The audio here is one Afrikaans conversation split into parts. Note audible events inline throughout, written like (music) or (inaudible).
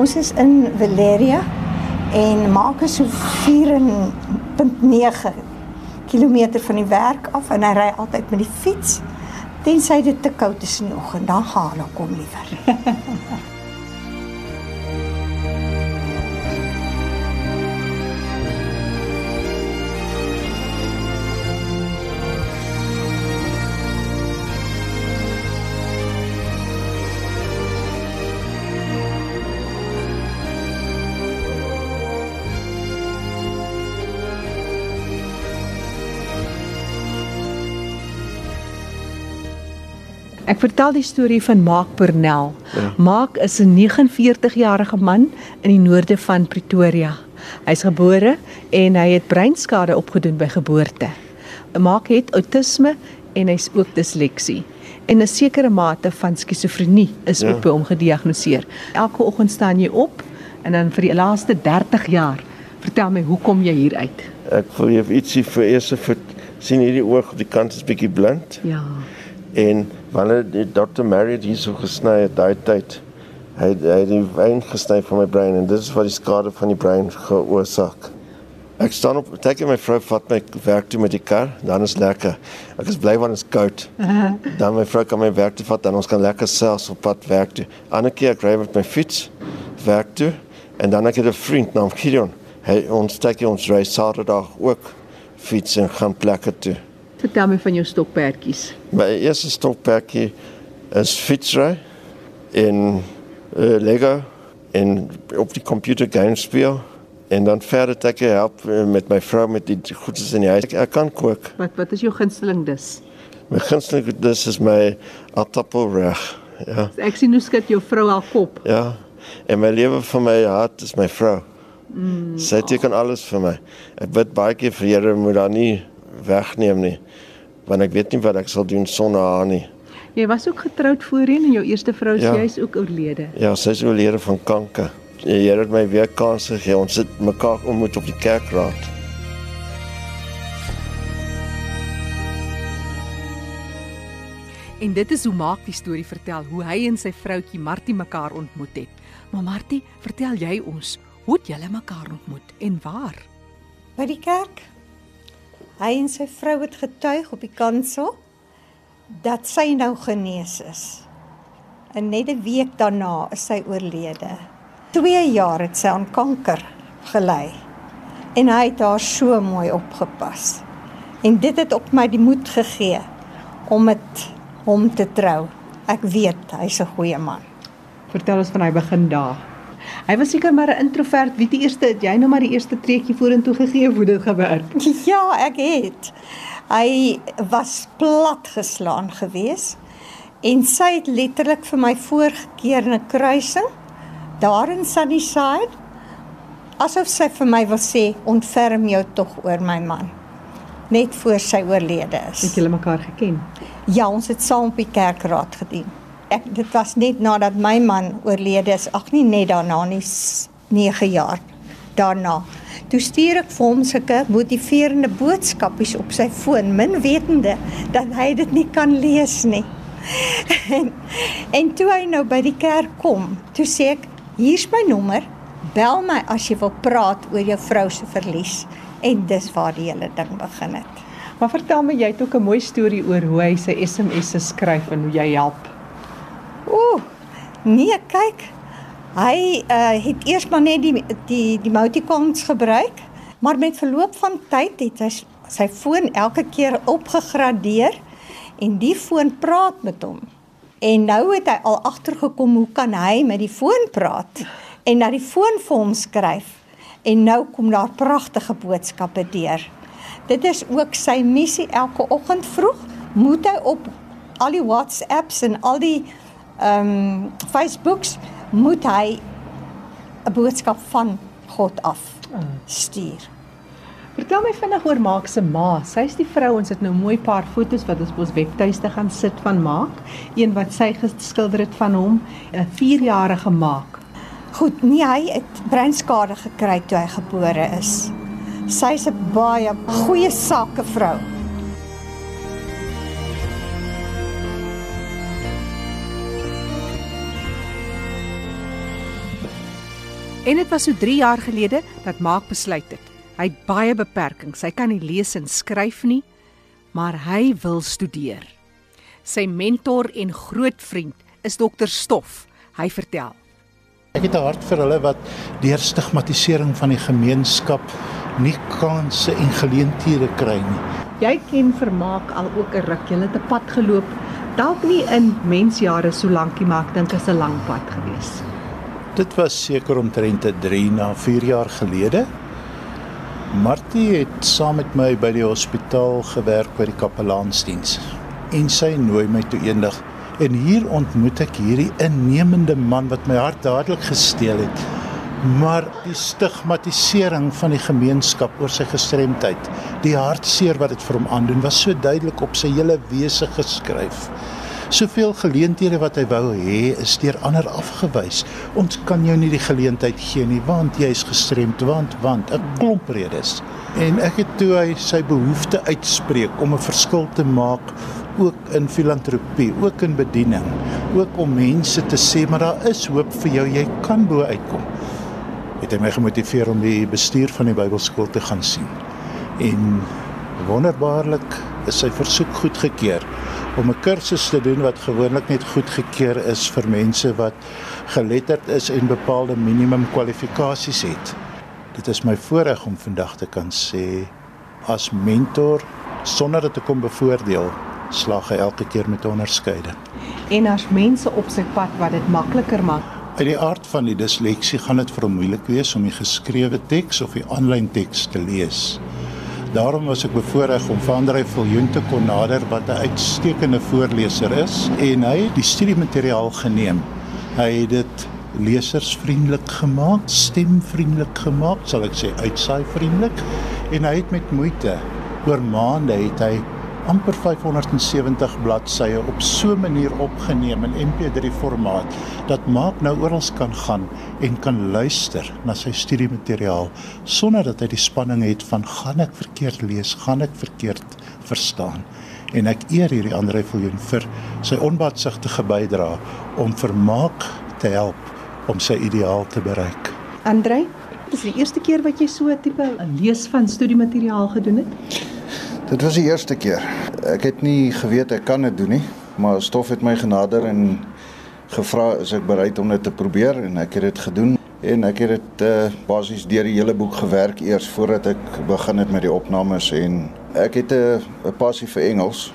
Ons is in Valeria en maak so 4.9 km van die werk af en hy ry altyd met die fiets. Tensy dit te koud is in die oggend, dan gaan hy kom liewer. (laughs) Ek vertel die storie van Mark Pernell. Ja. Mark is 'n 49-jarige man in die noorde van Pretoria. Hy's gebore en hy het breinskade opgedoen by geboorte. Mark het outisme en hy's ook disleksie en 'n sekere mate van skizofrenie is ja. ook by hom gediagnoseer. Elke oggend staan jy op en dan vir die laaste 30 jaar vertel my hoekom jy hier uit. Ek voel jy ietsie vir eers vir sien hierdie oog op die kant is bietjie blind. Ja. En wanneer die dokter Marriott hier so gesny het daai tyd, hy hy het die wyn gesny van my brein en dit is wat die skade van die brein veroorsaak. Ek staan op, kyk my vrou vat my werk toe met die kar, dan is lekker. Ek is bly want dit is koud. (laughs) Dan my vrou kan my werk toe vat dan ons kan lekker selfs op pad werk toe. Ander keer ek ry met my fiets werk toe en dan ek het 'n vriend naam Gideon. Hy ons kyk ons ry Saterdag ook fiets en gaan plekke toe. Vertel my van jou stokperdjies. My eerste stokperdjie is fietsry in uh, Lego en op die computer games speel en dan verder ek help uh, met my vrou met die goedes in die huis. Ek, ek kan kook. Wat wat is jou gunsteling dis? My gunsteling dis is my aardappelreg. Ja. Ek sien hoe skud jou vrou al kop. Ja. En my lewe vir my hart is my vrou. Mm, Sy teken oh. alles vir my. Ek bid baie keer vir Here moet daar nie wegneem nie want ek weet nie wat ek sal doen sonder haar nie. Jy was ook getroud voorheen en jou eerste vrou ja. sy is ook oorlede. Ja, sy is oorlede van kanker. Die Here het my weer kans gegee. Ons sit mekaar ontmoet op die kerkraad. En dit is hoe maak die storie vertel hoe hy en sy vroutjie Martie mekaar ontmoet het. Maar Martie, vertel jy ons, hoe het julle mekaar ontmoet en waar? By die kerk. Hy en sy vrou het getuig op die kansel dat sy nou genees is. En net 'n week daarna is sy oorlede. 2 jaar het sy aan kanker gely. En hy het haar so mooi opgepas. En dit het op my die moed gegee om met hom te trou. Ek weet hy's 'n goeie man. Vertel ons van hy begin daar. Hy was seker maar 'n introvert. Wie die eerste het jy nou maar die eerste treetjie vorentoe gegee hoe dit gewerk? (laughs) Ja, ek het. Hy was plat geslaan gewees en sy het letterlik vir my voorgekeer in 'n kruising daar in Sunnyside asof sy vir my wil sê ontferm jou tog oor my man net voor sy oorlede is. Het julle mekaar geken? Ja, ons het saam op die kerkraad gedien ek dit was net nadat my man oorlede is. Ag nee, net daarna nie 9 jaar daarna. Toe stuur ek vir hom sulke motiverende boodskapies op sy foon, min wetende dat hy dit nie kan lees nie. (laughs) en, en toe hy nou by die kerk kom, toe sê ek, hier's my nommer. Bel my as jy wil praat oor jou vrou se verlies. En dis waar die hele ding begin het. Maar vertel my, jy het ook 'n mooi storie oor hoe hy sy SMS'e skryf en hoe jy help. Ooh. Nee, kyk. Hy uh, het eers maar net die die die emoticons gebruik, maar met verloop van tyd het hy sy foon elke keer opgegradeer en die foon praat met hom. En nou het hy al agtergekom hoe kan hy met die foon praat en na die foon vir hom skryf. En nou kom daar pragtige boodskappe deur. Dit is ook sy missie elke oggend vroeg moet hy op al die WhatsApps en al die ehm um, Facebooks moet hy 'n boodskap van God af stuur. Vertel my vinnig oor Maak se ma. Sy's die vrou ons het nou mooi paar foto's wat ons op ons webtuiste gaan sit van Maak. Een wat sy geskilder het van hom, 'n 4-jarige Maak. Goed, nee, hy het breinskade gekry toe hy gebore is. Sy's 'n baie goeie sakevrou. En dit was so 3 jaar gelede dat Maak besluit het. Hy het baie beperkings. Hy kan nie lees en skryf nie, maar hy wil studeer. Sy mentor en groot vriend is dokter Stoff. Hy vertel: Ek het 'n hart vir hulle wat deur stigmatisering van die gemeenskap nie kansse en geleenthede kry nie. Jy ken Vermaak al ook 'n ruk. Jy het 'n pad geloop. Dalk nie in mensjare so lankie, maar ek dink is 'n lang pad gewees. Dit was seker omtrent 3 na 4 jaar gelede. Martie het saam met my by die hospitaal gewerk by die kapelaansdiens en sy nooi my toe eendag en hier ontmoet ek hierdie innemende man wat my hart dadelik gesteel het. Maar die stigmatisering van die gemeenskap oor sy gestremdheid, die hartseer wat dit vir hom aandoen, was so duidelik op sy hele wese geskryf. Soveel geleenthede wat hy wou hê, is deur ander afgewys. Ons kan jou nie die geleentheid gee nie want jy is gestremd, want want 'n klomp redes. En ek het toe hy sy behoefte uitspreek om 'n verskil te maak ook in filantropie, ook in bediening, ook om mense te sê maar daar is hoop vir jou, jy kan bo uitkom. Het hy my gemotiveer om die bestuur van die Bybelskool te gaan sien. En wonderbaarlik is sy versoek goedgekeur om 'n kursus te doen wat gewoonlik net goedgekeur is vir mense wat geletterd is en bepaalde minimum kwalifikasies het. Dit is my voorreg om vandag te kan sê as mentor sonder dit te kom bevoordeel slag hy elke keer met onderskeiding. En as mense op sy pad wat dit makliker maak. Uit die aard van die disleksie gaan dit vir hom moeilik wees om die geskrewe teks of die aanlyn teks te lees. Daarom was ek bevoorreg om van Andrei Viljoen te kon nader wat 'n uitstekende voorleser is en hy het die studiemateriaal geneem. Hy het dit lesersvriendelik gemaak, stemvriendelik gemaak, sal ek sê uitsaai vriendelik en hy het met moeite oor maande het hy amper 570 bladsye op so 'n manier opgeneem in MP3 formaat dat maak nou oral kan gaan en kan luister na sy studiemateriaal sonder dat hy die spanning het van gaan ek verkeerd lees, gaan ek verkeerd verstaan. En ek eer hierdie Andre Viljoen vir sy onbaatsigtige bydrae om vermaak te help om sy ideaal te bereik. Andre, dis die eerste keer wat jy so 'n tipe lees van studiemateriaal gedoen het? Dit was die eerste keer. Ek het nie geweet ek kan dit doen nie, maar stof het my genader en gevra is ek bereid om dit te probeer en ek het dit gedoen en ek het dit uh, basies deur die hele boek gewerk eers voordat ek begin het met die opnames en ek het 'n uh, passie vir Engels.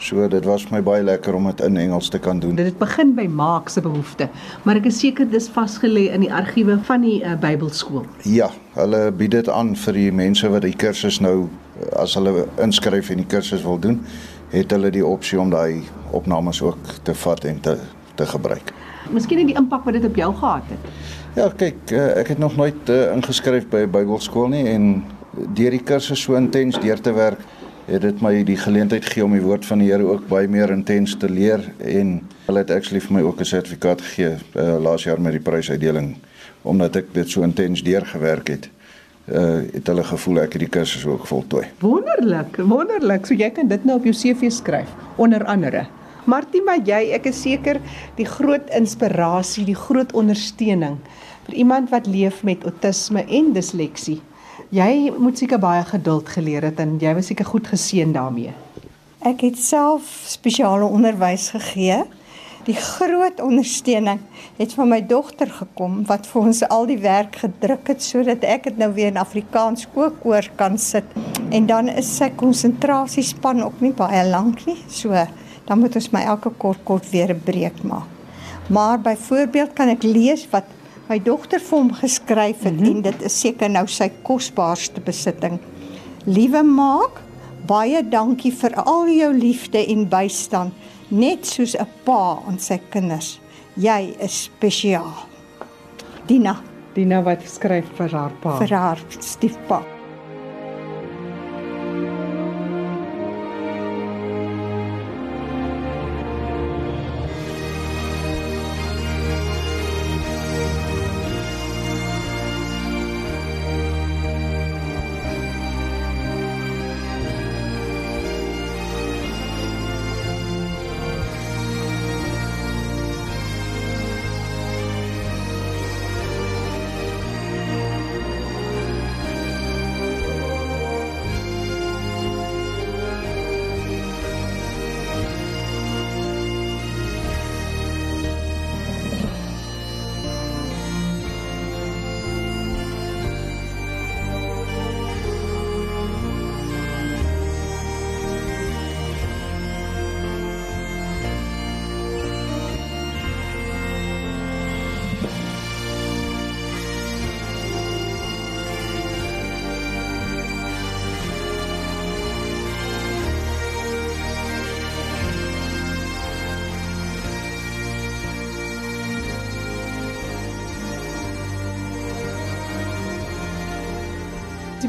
So dit was my baie lekker om dit in Engels te kan doen. Dit begin by Maak se behoefte, maar ek is seker dis vasgelê in die argiewe van die uh, Bybelskool. Ja, hulle bied dit aan vir die mense wat die kursus nou as hulle inskryf en die kursus wil doen, het hulle die opsie om daai opnames ook te vat en te te gebruik. Miskien net die impak wat dit op jou gehad het. Ja, kyk, eh, ek het nog nooit uh, ingeskryf by 'n Bybelskool nie en deur die kursus so intens deur te werk, het dit my die geleentheid gegee om die woord van die Here ook baie meer intens te leer en hulle het actually vir my ook 'n sertifikaat gegee uh, laas jaar met die prysuitdeling omdat ek dit so intens deurgewerk het uh het hulle gevoel ek het die kursus ook voltooi. Wonderlik, wonderlik. So jy kan dit nou op jou CV skryf onder andere. Martima, jy, ek is seker die groot inspirasie, die groot ondersteuning vir iemand wat leef met outisme en disleksie. Jy moet seker baie geduld geleer het en jy was seker goed geseën daarmee. Ek het self spesiale onderwys gegee Die groot ondersteuning het van my dogter gekom wat vir ons al die werk gedruk het sodat ek dit nou weer in Afrikaans ook oor kan sit. En dan is sy konsentrasiespan ook nie baie lank nie. So dan moet ons my elke kort kort weer 'n breek maak. Maar byvoorbeeld kan ek lees wat my dogter vir hom geskryf het mm -hmm. en dit is seker nou sy kosbaarste besitting. Liewe maak, baie dankie vir al jou liefde en bystand net soos 'n pa aan sy kinders. Jy is spesiaal. Dina, Dina wat skryf vir haar pa. Vir haar stiefpa.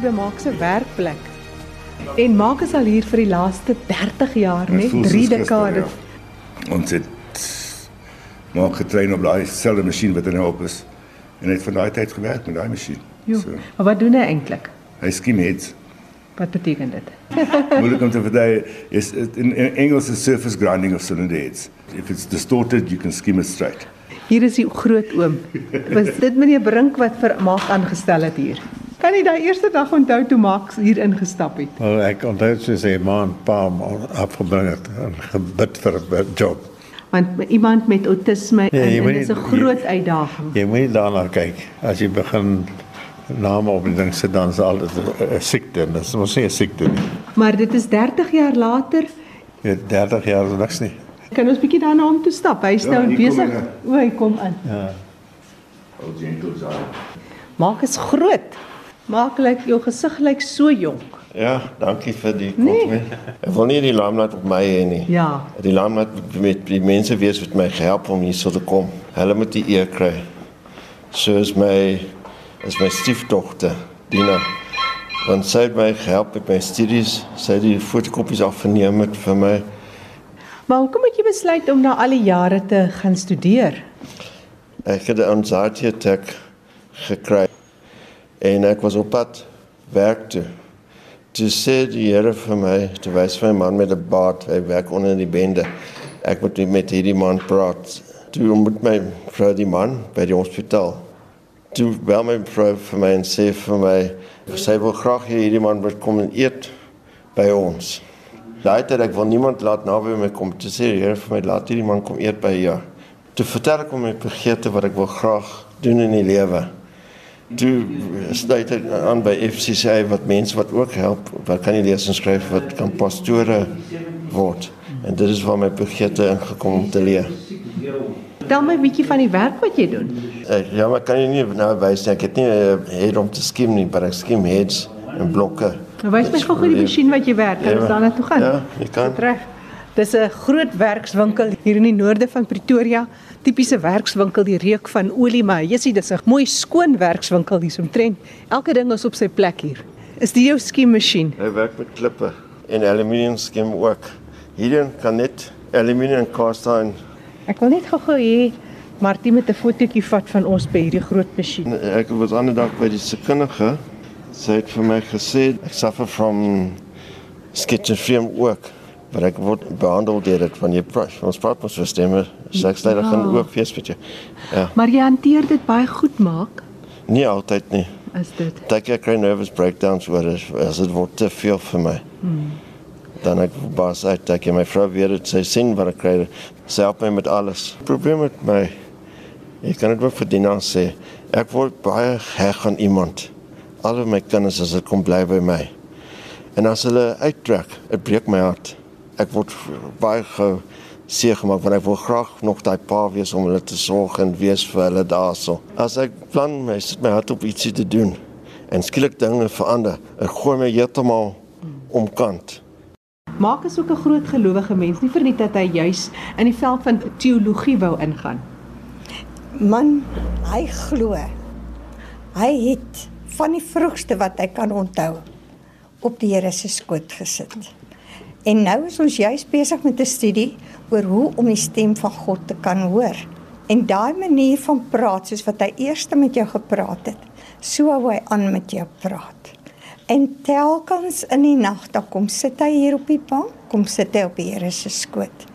Hier by Maak se werkplek. En Maak is al hier vir die laaste 30 jaar, voel 3 soos gister, dekades. ja. Ons het maak getrein op daai selfde masjien wat hy nou op is. En hy het van daai tyd gewerk met daai masjien. Jo. Maar wat doen hy eintlik? hy skiem heads. Wat beteken dit? (laughs) Moeilik om te verduidelik. Is in, in Engels is surface grinding of cylinder heads. If it's distorted, you can skim it straight. Hier is die groot oom. Was dit meneer Brink wat vir Maak aangestel het hier? Kan jy daai eerste dag onthou toe Maak hier ingestap het? Wel, ek onthou soos 'n man pa hom afgebring het en gebid vir 'n job. Want iemand met autisme Ja, jy en, en nie- dis 'n groot uitdaging. Jy moet nie daarna kyk as jy begin name op die ding sit dan is al 'n siekte. Dit is mos nie 'n siekte nie. Maar dit is 30 jaar later. Jy weet 30 jaar is niks nie. Kan ons bietjie daarna om toe stap? Hy's Ja, nou besig. hy. O, hy kom in. Old gentle side. Maak is groot. Maak lyk jou gesig lyk so jonk. Ja, dankie vir die Nee. compliment. Ek wil nie die limelight op my hê nie. Ja. Die limelight moet met die mense wees wat my gehelp om hier so te kom. Hulle moet die eer kry. So is my is my stiefdogter Dina. Want sy het my gehelp met my studies. Sy het die fotokopies afgeneem het vir my. Maar hoekom het jy besluit om na al die jare te gaan studeer? Ek het 'n anxiety attack gekry en ek was op pad werk toe. Toe sê die Here vir my, toe wys my man met 'n baard, hy werk onder die bende. Ek moet met hierdie man praat. Toe ontmoet my vrou die man by die hospitaal. Toe bel my vrou vir my en sê vir my, sy wil graag hê hierdie man moet kom en eet by ons. Tyd ek wil niemand laat naby my kom. Toe sê die Here vir my, laat hierdie man kom eet by jou. Toe vertel ek hom my begeerte wat ek wil graag doen in die lewe. Toe sluit ek aan by FCCA wat mense wat ook help, wat kan nie lees en skryf wat kan pastore word. En dit is waar my begeerte ingekom om te leer. Tel my 'n bietjie van die werk wat jy doen. Ek, ja, maar kan jy nie nou wys nie. Ek het nie 'n head om te skiem nie, maar ek skim heads en blokke. Nou wys my gou-gou die masjien wat jy werk. Kan ons daarna toe gaan? Ja, jy kan. Reg. Dis 'n groot werkswinkel hier in die noorde van Pretoria. Tipiese werkswinkel, die reuk van olie, maar jy sien dis 'n mooi skoon werkswinkel hier omtrent. Elke ding is op sy plek hier. Is die jou skiemmasjien? Hy werk met klippe en aluminium skim ook. Hierin kan net aluminium cast iron. Ek wil net gou-gou hê Martie met 'n fotootjie vat van ons by hierdie groot masjien. Ek was ander dag by die sekundige. Sy het vir my gesê ek suffer from schizophrenia ook. Maar ek word behandel deur dit van jy praat. Ons praat so stemme. Sê dat gaan oop fees met jou. Ja, Maar jy hanteer dit baie goed maak. nie altyd nie. Is dit? Dink ek kry nervous breakdowns oor as, as dit word te veel vir my. Hmm. Dan ek bas uit dat ek my vrou weer dit sy sien wat ek kry. Sy help my met alles. Probleem met my. Ek kan dit ook vir Dina sê. Ek word baie heg aan iemand. Al my kinders as dit kom bly by my. En as hulle uittrek, dit breek my hart. Ek word baie gou seer gemaak want ek wil graag nog daai pa wees om hulle te sorg en wees vir hulle daarso. As ek plan my sit my hart op ietsie te doen en skielik dinge verander, ek gooi my heeltemal omkant. Maak is ook 'n groot gelowige mens, nie verniet dat hy juis in die veld van teologie wou ingaan. Man, hy glo. Hy het van die vroegste wat hy kan onthou op die Here se skoot gesit. En nou is ons juis besig met 'n studie oor hoe om die stem van God te kan hoor. En daai manier van praat soos wat hy eers met jou gepraat het, so hou hy aan met jou praat. En telkens in die nag dan kom sit hy hier op die bank, kom sit hy op die Here se skoot.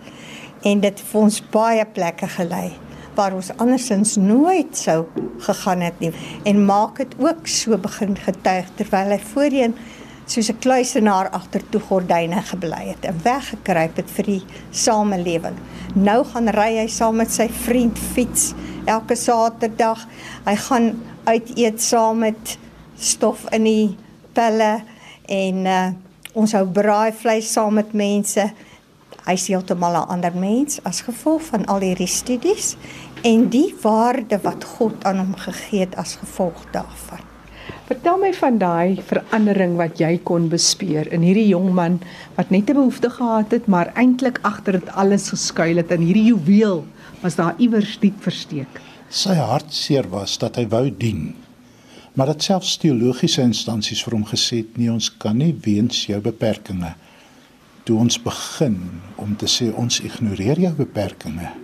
En dit het ons baie plekke gelei waar ons andersins nooit sou gegaan het nie. En maak dit ook so begin getuig terwyl hy voorheen soos 'n kluisenaar agtertoe gordyne gebly het en weggekruip het vir die samelewing. Nou gaan ry hy saam met sy vriend fiets elke Saterdag. Hy gaan uit eet saam met stof in die pelle en uh, ons hou braaivleis saam met mense. Hy's heeltemal 'n ander mens as gevolg van al hierdie studies en die waarde wat God aan hom gegee het as gevolg daarvan. Vertel my van daai verandering wat jy kon bespeer in hierdie jong man wat net 'n behoefte gehad het, maar eintlik agter dit alles geskuil het en hierdie juweel was daar iewers diep versteek. Sy hartseer was dat hy wou dien. Maar dat selfs teologiese instansies vir hom gesê het nee, ons kan nie weens jou beperkings toe ons begin om te sê ons ignoreer jou beperkings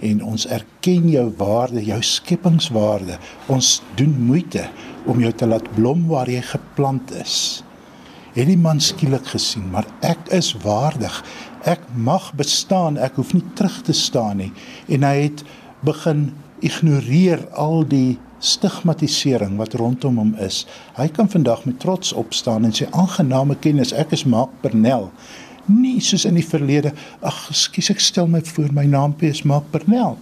en ons erken jou waarde, jou skepingswaarde. Ons doen moeite om jou te laat blom waar jy geplant is. Het die man skielik gesien, maar ek is waardig. Ek mag bestaan, ek hoef nie terug te staan nie. En hy het begin ignoreer al die stigmatisering wat rondom hom is. Hy kan vandag met trots opstaan en sê aangename kennis, ek is Mark Bernel. Nie soos in die verlede, ag, skus ek stel my voor my naampie is Mark Bernel.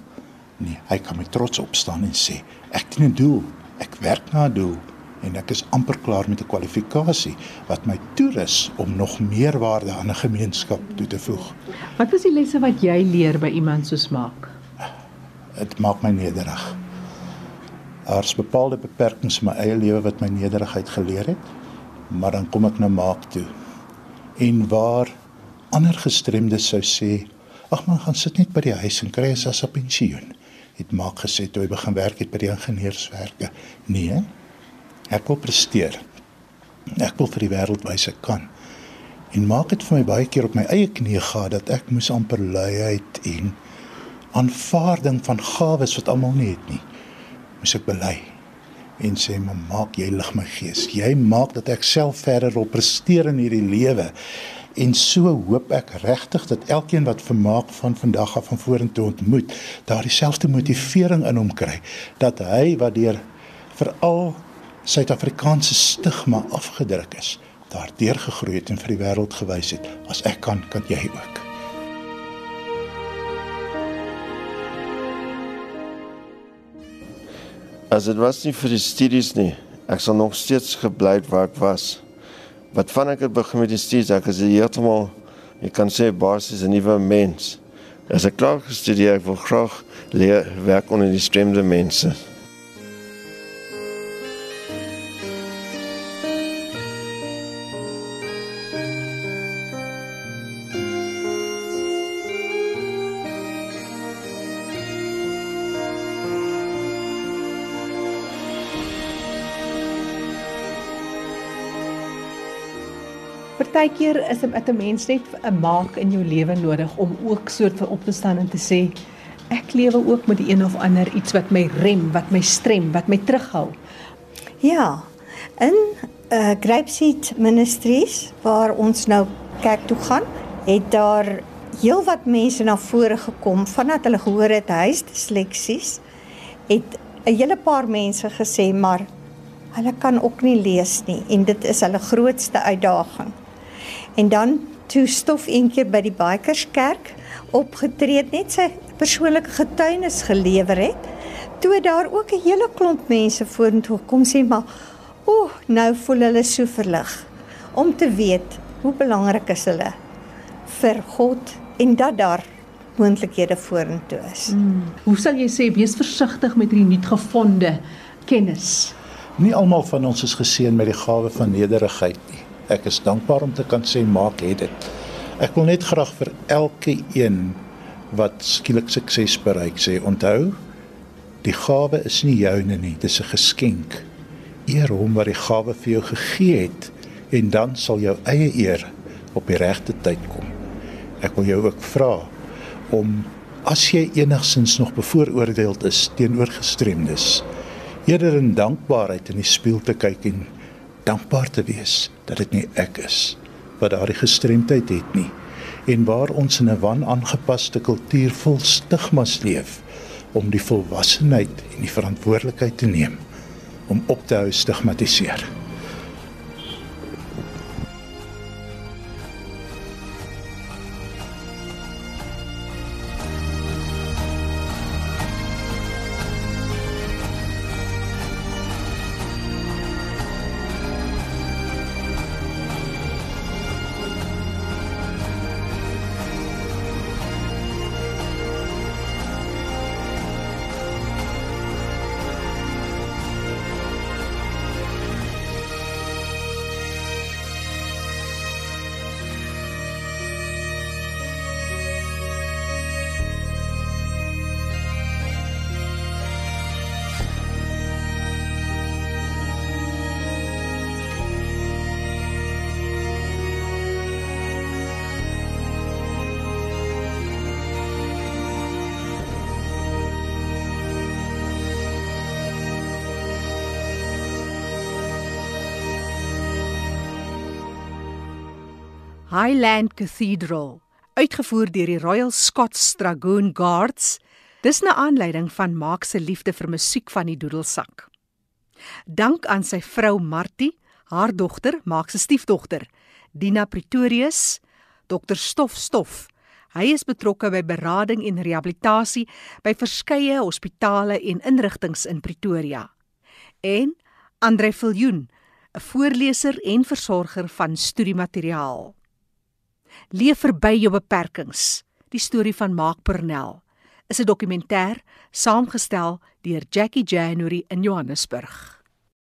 Nee, hy kan met trots opstaan en sê ek dien 'n doel. Ek werk na 'n doel en ek is amper klaar met 'n kwalifikasie wat my toerus om nog meer waarde aan 'n gemeenskap toe te voeg. Wat was die lesse wat jy leer by iemand soos Mark? Dit maak my nederig. Daar's bepaalde beperkings in my eie lewe wat my nederigheid geleer het, maar dan kom ek na Mark toe. En waar ander gestremdes sou sê, "Ag man, gaan sit net by die huis en kry as 'n pensioen." Het Mark gesê toe hy begin werk het by die ingenieurswerke. Nee, Ek wil presteer. Ek wil vir die wêreld wys ek kan. En maak dit vir my baie keer op my eie knie gehad dat ek moes amper luiheid en aanvaarding van gawes wat almal nie het nie. Moes ek bely en sê maar maak jy lig my gees. Jy maak dat ek self verder wil presteer in hierdie lewe. En so hoop ek regtig dat elkeen wat vermaak van vandag af van vorentoe ontmoet, daardie selfde motivering in hom kry dat hy wat deur veral Suid-Afrikaanse stigma afgedruk is, daardeur gegroei het en vir die wêreld gewys het, as ek kan, kan jy ook. As dit was nie vir die studies nie, ek sal nog steeds gebly waar ek was. Wat van ek het begin met die studies, ek is heeltemal jy kan sê basies 'n nuwe mens. As ek klaar gestudeer, ek wil graag leer werk onder die stremde mense. Partykeer is dit 'n mens net 'n maak in jou lewe nodig om ook soort van op te staan en te sê ek lewe ook met die een of ander iets wat my rem, wat my strem, wat my terughou. Ja. In uh Grapeseed Ministries waar ons nou kerk toe gaan, het daar heelwat mense na vore gekom vandat hulle gehoor het hy is disleksies. Het 'n hele paar mense gesê maar hulle kan ook nie lees nie en dit is hulle grootste uitdaging. En dan toe stof een keer by die Bikerskerk opgetree net sy persoonlike getuienis gelewer het. Toe daar ook 'n hele klomp mense vorentoe kom sê maar o, nou voel hulle so verlig om te weet hoe belangrik is hulle vir God en dat daar moontlikhede vorentoe is. Hmm. Hoe sal jy sê wees versigtig met hierdie nuutgevonde kennis? Nie almal van ons is geseën met die gawe van nederigheid nie. Ek is dankbaar om te kan sê maak het dit. Ek wil net graag vir elke een wat skielik sukses bereik sê onthou die gawe is nie joune nie, dis 'n geskenk. Eer hom wat die gawe vir jou gegee het en dan sal jou eie eer op die regte tyd kom. Ek wil jou ook vra om as jy enigsins nog bevooroordeeld is teenoor gestremdes, eerder in dankbaarheid in die spieël te kyk en dankbaar te wees dat dit nie ek is wat daardie gestremdheid het nie en waar ons in 'n wanaangepaste kultuur vol stigmas leef om die volwassenheid en die verantwoordelikheid te neem om op te hou stigmatiseer. Highland Cathedral, uitgevoer deur die Royal Scots Dragoon Guards. Dis 'n aanleiding van Maak se liefde vir musiek van die doedelsak. Dank aan sy vrou Martie, haar dogter, Maak se stiefdogter, Dina Pretorius, Dr Stof Stof. Hy is betrokke by berading en rehabilitasie by verskeie hospitale en inrigtinge in Pretoria. En Andre Viljoen, 'n voorleser en versorger van studiemateriaal. Leef verby jou beperkings. Die storie van Mark Pernell is 'n dokumentêr saamgestel deur Jackie January in Johannesburg.